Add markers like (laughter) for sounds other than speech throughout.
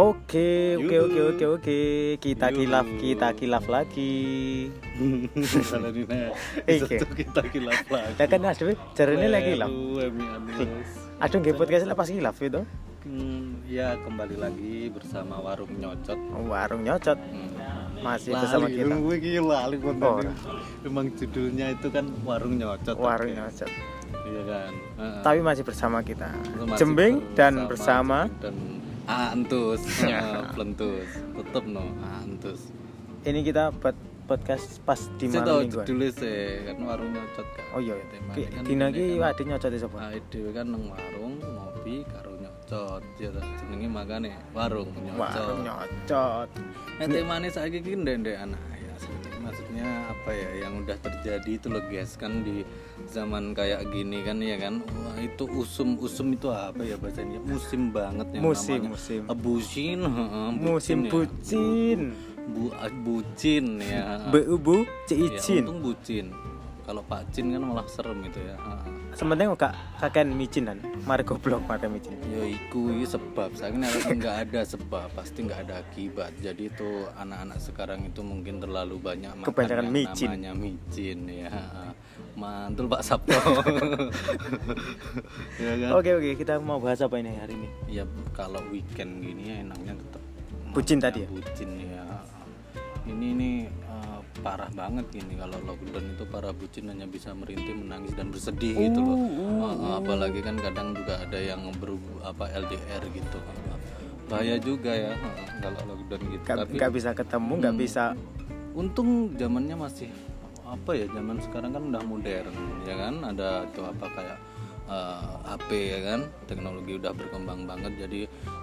Oke, oke, oke, oke, oke. Kita Yuhu. kilaf, kita kilaf lagi. Ini itu kita (laughs) kilap lagi. Ya kan Dewi, jarene lagi kilaf. Aduh, nggih podcast lepas kilaf itu. Hmm, ya kembali lagi bersama Warung Nyocot. Warung nyocot Hmm. masih bersama kita. Gue gila, lali Oh. ini. Emang judulnya itu kan Warung Nyocot. Warung oke. nyocot. Iya kan. Tapi masih bersama kita. Masih Jembing dan bersama Jembing dan Antus. Ah, (laughs) (laughs) Plentus, tetep no, Ah, Antus. ini kita buat podcast pas di Saya malam tahu mingguan. judulnya sih, kan warung nyocot kan. Oh iya, Ki- kan dina ini kan- ade nyocot sapa? Nah, itu kan nang warung ngopi karo nyocot. Ya jenenge makane warung nyocot. Warung nyocot. Nah, temane saiki ki ndek anak maksudnya apa ya yang udah terjadi itu loh guys kan di zaman kayak gini kan ya kan wah itu usum usum itu apa ya bahasanya musim banget yang Musim, namanya musim. bucin heeh, Musim ya. bucin. bu ah, bucin ya Bu bu Ya, cicin. untung bucin kalau pak cin kan malah serem itu ya. Sementing gak kakean micinan. Mari goblok mari micin. Ya iku sebab saya ini nggak ada sebab pasti nggak ada akibat jadi itu anak-anak sekarang itu mungkin terlalu banyak makan Kebanyakan yang micin. namanya micin ya mantul Pak Sabto (laughs) ya kan Oke oke, kita mau bahas apa ini hari ini? ya kalau weekend gini ya enaknya tetap Bucin tadi ya? bucin ya ini nih parah banget gini kalau lockdown itu para bucin hanya bisa merintih menangis dan bersedih gitu loh. Uh, Eh, eh, apalagi kan kadang juga ada yang ber apa LDR gitu. Bahaya juga ya kalau lockdown gitu. Gak, tapi gak bisa ketemu, gak Hmm. bisa untung zamannya masih apa ya zaman sekarang kan udah modern ya kan? Ada tuh apa kayak eh, HP ya kan? Teknologi udah berkembang banget jadi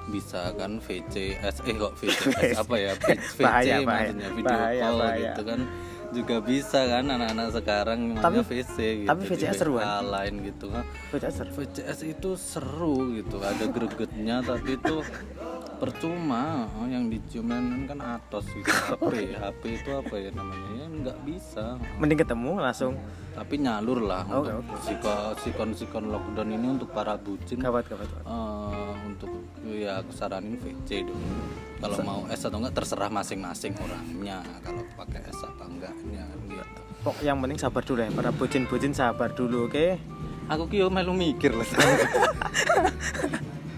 bisa kan VCS eh kok VCS (laughs) apa ya VC Bahaya, bahaya. maksudnya video Bahaya, call bahaya. gitu kan juga bisa kan anak-anak sekarang namanya Tapi- VC gitu tapi VCS di seruan. WA lain gitu kan baca ser. VCS itu seru gitu ada gregetnya tapi itu (laughs) percuma Oh, yang diciumin kan atos gitu HP HP itu apa ya namanya? Ya nggak bisa. Mending ketemu langsung. Tapi nyalur lah Oke, untuk siko- sikon-sikon lockdown ini untuk para bucin. Gawat gawat. gawat. eh, untuk ya aku saranin VC dulu kalau mau S atau enggak terserah masing-masing orangnya. Kalau pakai S apa enggaknya gitu. Pok yang penting sabar dulu ya, para bucin-bucin sabar dulu, oke? aku ki yo melu mikir lah. (laughs)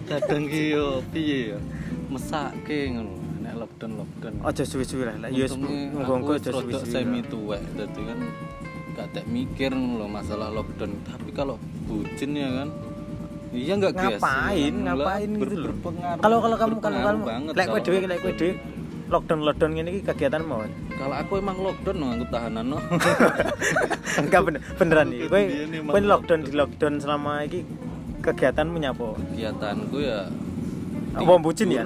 Kadang ki yo piye ya mesake ngono nek lockdown lockdown Ojo suwi-suwi lah, lah yes, ojo rodok suwi-suwi. semi tuwek jadi kan gak tak mikir loh masalah lockdown tapi kalau bucin ya kan iya nggak guys Ngapain, Lah, ngapain gitu loh. berpengaruh Kalau kalau kamu kalau kamu lek kowe dhewe lek kowe dhewe lockdown lockdown ngene iki kegiatan mau. kalau aku emang lockdown no, aku tahanan no (laughs) Enggak bener, beneran nih. Kowe kowe lockdown di lockdown selama iki kegiatan menyapa? kegiatanku ya Apa bucin ya?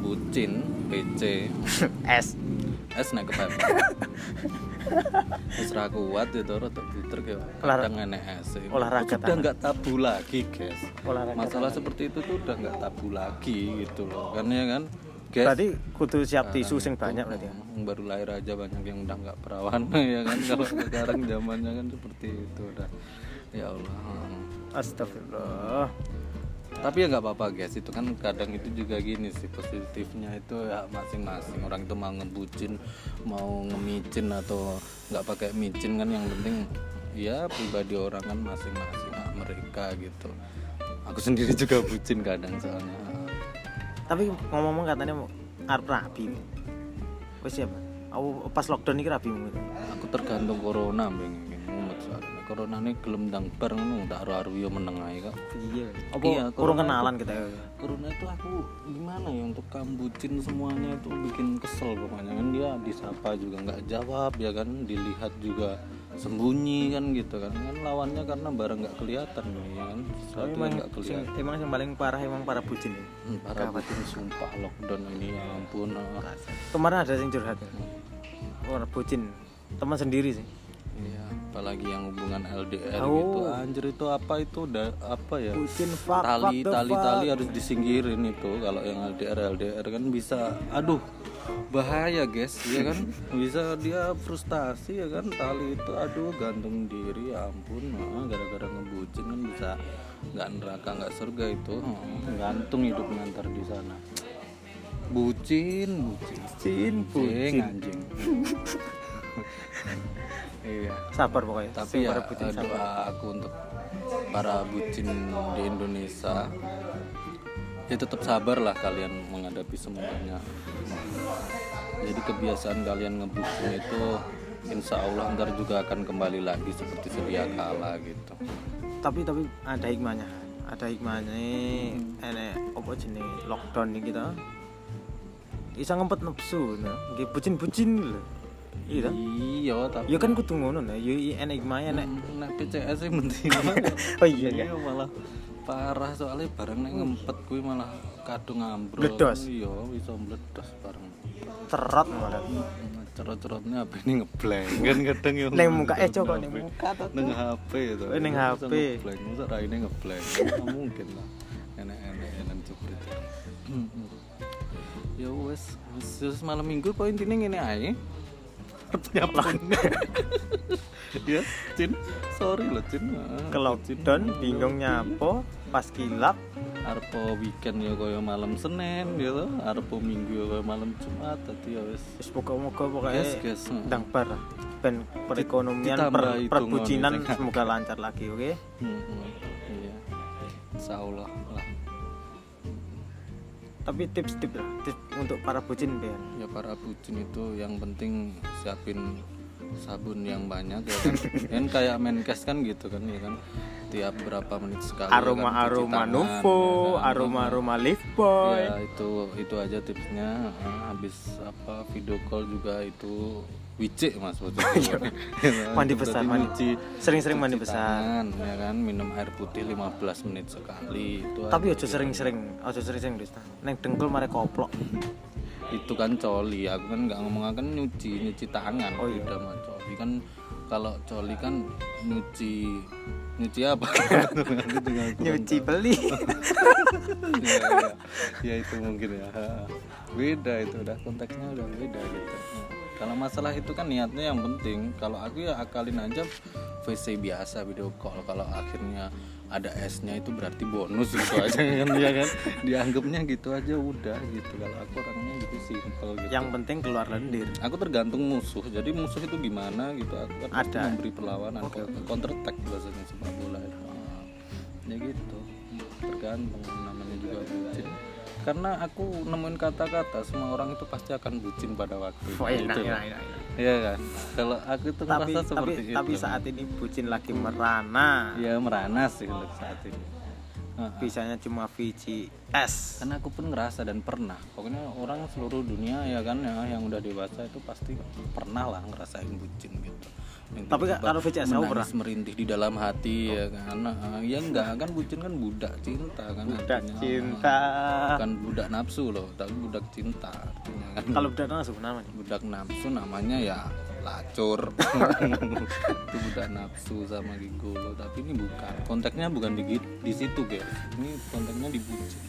bucin PC (laughs) S. es naik ke pep Wis ra kuat itu rada buter kayak Olah- kadang enek es olahraga Itu sudah tangan. nggak tabu lagi guys. Olahraga masalah seperti itu tuh udah nggak tabu lagi gitu loh. Kan ya kan? Guys. Berarti kudu siap tisu sing banyak berarti ya. yang baru lahir aja banyak yang udah nggak perawan (laughs) ya kan? Kalau sekarang zamannya kan seperti itu udah. Ya Allah. Astagfirullah. Tapi ya nggak apa-apa guys. Itu kan kadang itu juga gini sih positifnya itu ya masing-masing. Orang itu mau ngebucin mau ngemicin atau nggak pakai micin kan yang penting ya pribadi orang kan masing-masing hak mereka gitu. Aku sendiri juga bucin kadang soalnya. Tapi ngomong-ngomong katanya mau arep rapi. Wis siapa? Aku pas lockdown iki rapi aku tergantung corona pengen ngumet soalnya corona ini gelem ndang bar ngono tak aru-aru yo meneng ae kok Iya. Apa Iya, kurang kenalan kita ya. corona itu aku gimana ya untuk kambucin semuanya itu bikin kesel pokoknya kan dia disapa juga nggak jawab ya kan dilihat juga sembunyi kan gitu kan kan lawannya karena barang nggak kelihatan ya kan sesuatu yang Emang nggak sing, kelihatan emang yang paling parah emang para bucin ya. Hmm, para bucin sumpah lockdown ini ya ampun ah. Kemarin ada yang curhat. Orang bucin teman sendiri sih. Iya, apalagi yang hubungan LDR Oh. gitu. anjir itu apa itu? Udah apa ya? Bucin fuck tali fuck tali fuck. tali harus disingkirin itu. Kalau yang LDR LDR kan bisa aduh bahaya guys ya kan? (laughs) Bisa dia frustasi ya kan? Tali itu aduh gantung diri ya ampun. Nah, gara-gara ngebucin kan bisa nggak neraka nggak surga itu. Hmm, gantung hidupnya ntar di sana. Bucin bucin. Bucin, bucin bucin. anjing (laughs) iya Sabar pokoknya. tapi ya bucin sabar. doa aku untuk para bucin di Indonesia ya tetap sabar lah kalian menghadapi semuanya jadi kebiasaan kalian ngebucin itu insya Allah ntar juga akan kembali lagi seperti sedia kala gitu Tapi tapi ada hikmahnya. Ada hikmahnya enek apa jenis lockdown ini kita. Bisa ngempet nafsu nah. Bucin-bucin lho. Iya iya tapi Ya kan kudu ngono nah. Ya enek hikmahnya enek. nek PCS yang penting Oh iya kan. (laughs) malah parah soalnya barang nek ngempet kuwi malah kadung ambrol Meledos. iya bisa meledos bareng Cerot malah. cerot-cerotnya apa ini ngeblank kan kadang yang Neng muka eh coba neng muka tuh. neng HP Oh, neng HP. ngeblank masa raine ngeblank Nggak mungkin lah enak-enak enak cepet ya wes malam minggu kok intinya ngene ae nyapun (laughs) ya Cin. Sorry loh Cin. Ah, Ke lockdown bingung nyapo pas kilap. Arpo weekend ya kaya malam Senin gitu Arpo minggu ya kaya malam Jumat tadi ya wes wis moga-moga pokoknya Yes, yes. ndang bar lah. ben perekonomian per, perbucinan semoga lancar lagi oke? Hmm, hmm, iya. Insya Allah lah tapi tips-tips lah tips untuk para bucin Ben ya para bucin itu yang penting siapin sabun yang banyak ya kan? (laughs) Kan kayak menkes kan gitu kan ya kan? Tiap berapa menit sekali ya kan, aroma aroma tangan, Nuvo ya kan. aroma aroma Live Boy. Ya itu itu aja tipsnya. Habis apa video call juga itu wicik mas (laughs) waktu itu. Iya. Mandi besar, mandi. Sering-sering mandi besar. tangan, ya kan minum air putih 15 menit sekali itu tapi ojo sering-sering ojo sering-sering Desta neng dengkul mare koplok itu kan coli aku kan nggak ngomong akan nyuci nyuci tangan Oh iya. sama coli kan kalau coli kan nyuci nyuci apa (laughs) nyuci beli (laughs) ya, ya. ya itu mungkin ya beda itu udah konteksnya udah beda gitu kalau masalah itu kan niatnya yang penting. Kalau aku ya akalin aja VC biasa video call. Kalau akhirnya ada S-nya itu berarti bonus gitu (laughs) aja kan dia kan? Dianggapnya gitu aja udah gitu. Kalau aku orangnya gitu simple gitu. Yang penting keluar lendir. Aku tergantung musuh. Jadi musuh itu gimana gitu aku kan Ada. memberi perlawanan. Counter attack biasanya sepak bola itu Ah, ya gitu. Tergantung namanya juga. Bucin karena aku nemuin kata-kata semua orang itu pasti akan bucin pada waktu itu. Wah, enak, Gitu enak, enak, enak. Iya kan? Kalau aku tuh tapi merasa tapi seperti tapi itu. saat ini bucin lagi merana. Ya merana sih untuk saat ini Bisanya cuma VCS karena aku pun ngerasa dan pernah. Pokoknya orang seluruh dunia ya kan ya yang udah dewasa itu pasti pernah lah ngerasain bucin gitu. Yang Tapi tiba-tiba kalau VCS menangis, pernah? merintih di dalam hati ya kan. Ah, ya enggak kan bucin kan budak cinta kan budak artinya. cinta. Bukan budak nafsu loh tapi budak cinta artinya. Kan kalau budak langsung namanya budak nafsu namanya ya lacur (laughs) itu budak nafsu sama gigolo tapi ini bukan. Konteksnya bukan di di situ guys ini konteksnya di bucin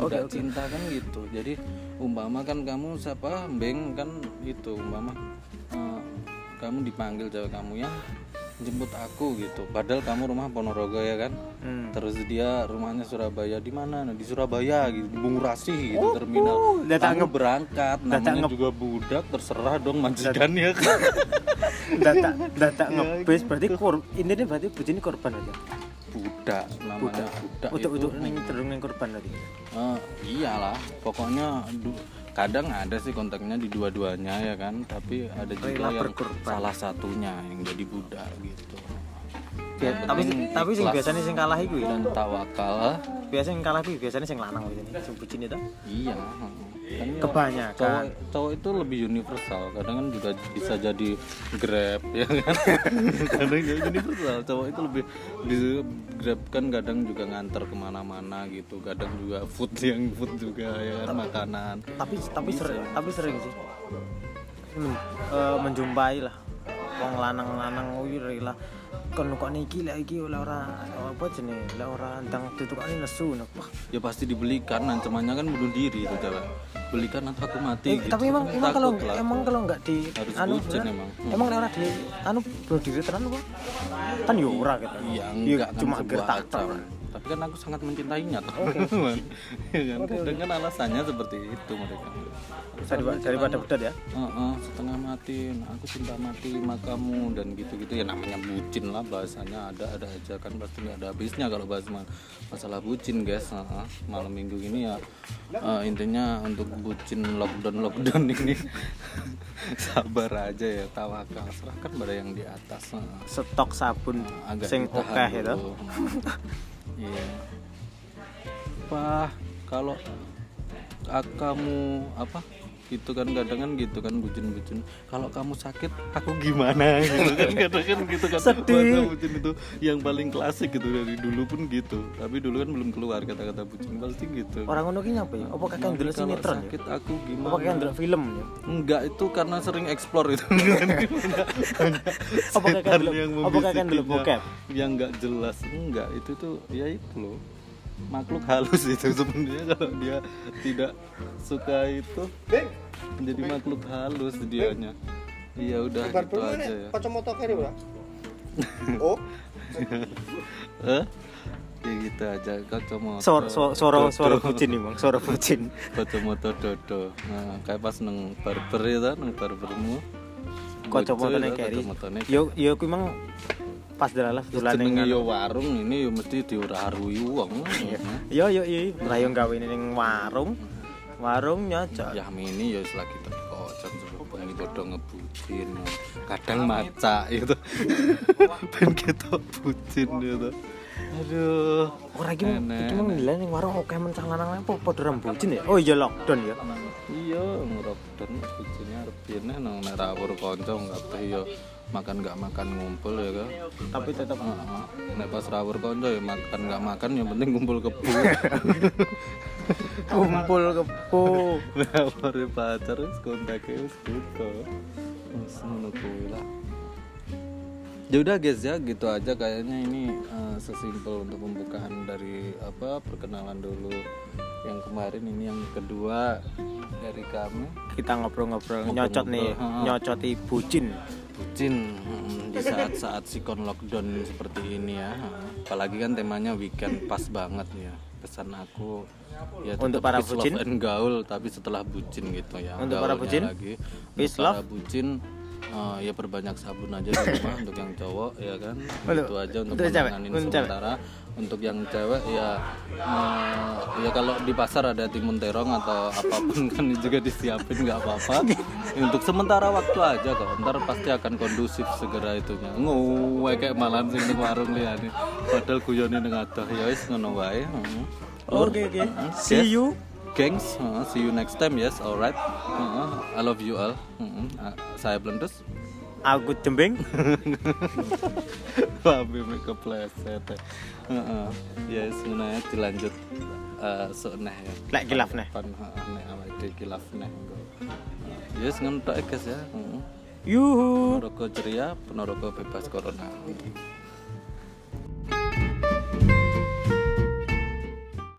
Oke, oke. cinta kan gitu. Jadi umpama kan kamu siapa? Beng kan itu umpama eh, kamu dipanggil cewek kamu yang jemput aku gitu. Padahal kamu rumah Ponorogo ya kan? Hmm. terus dia rumahnya Surabaya. Di mana? Nah, di Surabaya gitu. Di Bungurasi gitu terminal. oh, datang kamu berangkat. datang namanya juga budak terserah dong majikannya kan? Data data ngebis berarti kor ini nih berarti ini korban aja? Budak namanya budak, untuk itu. untuk neng terung neng korban tadi? Eh, iyalah. Pokoknya du- kadang ada sih kontaknya di dua-duanya ya kan tapi ada juga Rela yang berkorban. salah satunya yang jadi budak gitu Biar- tapi tapi sing biasanya sing kalah iku ya? dan tawakal. Biasanya sing kalah iku biasanya sing lanang biasanya sing bucin itu? Iya. Kan ya, kebanyakan. Cowok cowok itu lebih universal. Kadang kan juga bisa jadi grab ya kan? (laughs) Kadang jadi universal. Cowok itu lebih bisa grab kan kadang juga nganter ke mana-mana gitu. Kadang juga food yang food juga ya kan makanan. tapi tapi sering tapi sering sih. Men, eh, menjumpai lah wong lanang-lanang kuwi rela kon kok niki lek iki oleh ora apa jenenge? Lek ora ndang tutukane nesu wah. Ya pasti dibelikan ancamannya kan bunuh diri itu cewek belikan atau aku mati Eh, gitu. tapi emang emang kalau lah. emang kalau nggak di Harus anu bener, emang. emang lek ora di anu bunuh diri tenan apa? Kan yo ora gitu. Iya Ya, enggak kan cuma gertak. Tapi kan aku sangat mencintainya. Teman-teman ya kan kadang kan alasannya seperti itu mereka. Daripada, daripada bedat ya. Heeh, setengah mati nah, aku cinta mati sama kamu dan gitu-gitu. Ya namanya bucin lah bahasanya. Ada ada aja kan pasti nggak ada habisnya kalau bahas ma- masalah bucin guys. Heeh, malam minggu ini ya eh, intinya untuk bucin lockdown lockdown (laughs) ini sabar aja ya tawakal. Serahkan pada yang di atas. Heeh. Stok sabun agak sing itu. Iya. Apa kalau a- kamu apa gitu kan kadang kan gitu kan bucin-bucin kalau kamu sakit aku gimana (laughs) gitu kan kadang kan gitu kan Sedih. Bucin itu yang paling klasik gitu dari dulu pun gitu tapi dulu kan belum keluar kata-kata bucin pasti gitu Orang ngono ki nyapa ya? Apa kakek ndelok Kalau sinetron ya? sakit aku Apa gimana kakek ndelok film ya? enggak itu karena sering explore itu (laughs) Apa kakek ndelok- yang apa kakek ndelok membisikinya bokep? yang nggak jelas enggak itu tuh ya itu loh makhluk halus itu sebenarnya kalau dia tidak suka itu. Menjadi makhluk halus dianya. Iya udah gitu aja ya. kacamata kiri ora (laughs) oh. Eh ya gitu aja kacamata. Suara suara suara, bucin nih, Bang. Suara bucin. (laughs) kacamata dodo. Nah kayak pas neng barber ya ta, neng barbermu. Kacamatane Bocor ya, keri. kacamatane Yo yo kuwi mang pas dalalah dolan ning jenenge yo warung ini yo mesti diuraharui wong. Yo yo yo, lah yo gawe ning warung. Warung nyocok. ya ini ya selagi tadi kocan sebelum ini bodoh ngebucin. Kadang maca itu. (laughs) Ben kita bucin gitu aduh Ora iki iki nilai ning warung oke mencang lanang apa padha ya? Oh iya lockdown ya. iya ngerokden bucinnya arep piye nang nek rawuh kanca kabeh ya makan nggak makan ngumpul ya kan Tapi tetap Heeh. nek pas rawuh kanca ya makan nggak makan yang penting kumpul kebu (laughs) kumpul kepo. rawuh pacar wis kontake wis gitu wis ngono kuwi lah ya udah guys ya gitu aja. Kayaknya ini eh, sesimpel untuk pembukaan dari apa perkenalan dulu. Yang kemarin ini yang kedua dari kami. Kita ngobrol-ngobrol nyocot nih, ha. nyocoti bucin. bucin mm, di saat-saat sikon lockdown seperti ini ya. Apalagi kan temanya weekend pas banget ya. Pesan aku ya Untuk para bucin? love and gaul tapi setelah bucin gitu ya. Untuk para Gaulnya bucin? lagi. Peace, Untuk para bucin eh, ya perbanyak sabun aja di rumah untuk yang cowok ya kan Untuk- itu aja untuk menanganin cewek. sementara untuk yang cewek ya eh, ya kalau di pasar ada timun terong atau apa pun (laughs) kan juga disiapin nggak apa-apa untuk sementara waktu aja kok ntar pasti akan kondusif segera itunya nguwe kayak malam sing ning warung liyane padahal guyone ning adoh ya wis ngono wae heeh. Oke oke. Heeh. See Yes. you. Gengs, heeh, see you next time yes, alright. Heeh, I love you all. Heeh, ah, saya Blendus. Aku jembing. (laughs) Mimik kepleset. ya. Heeh. Yes, ngono ya dilanjut eh sok neh ya. Lek kilaf neh. Pan nek awake dhewe kilaf neh. Yes, ngono tok ya, guys ya. Heeh. Yuhu. Ponorogo ceria, Ponorogo bebas corona.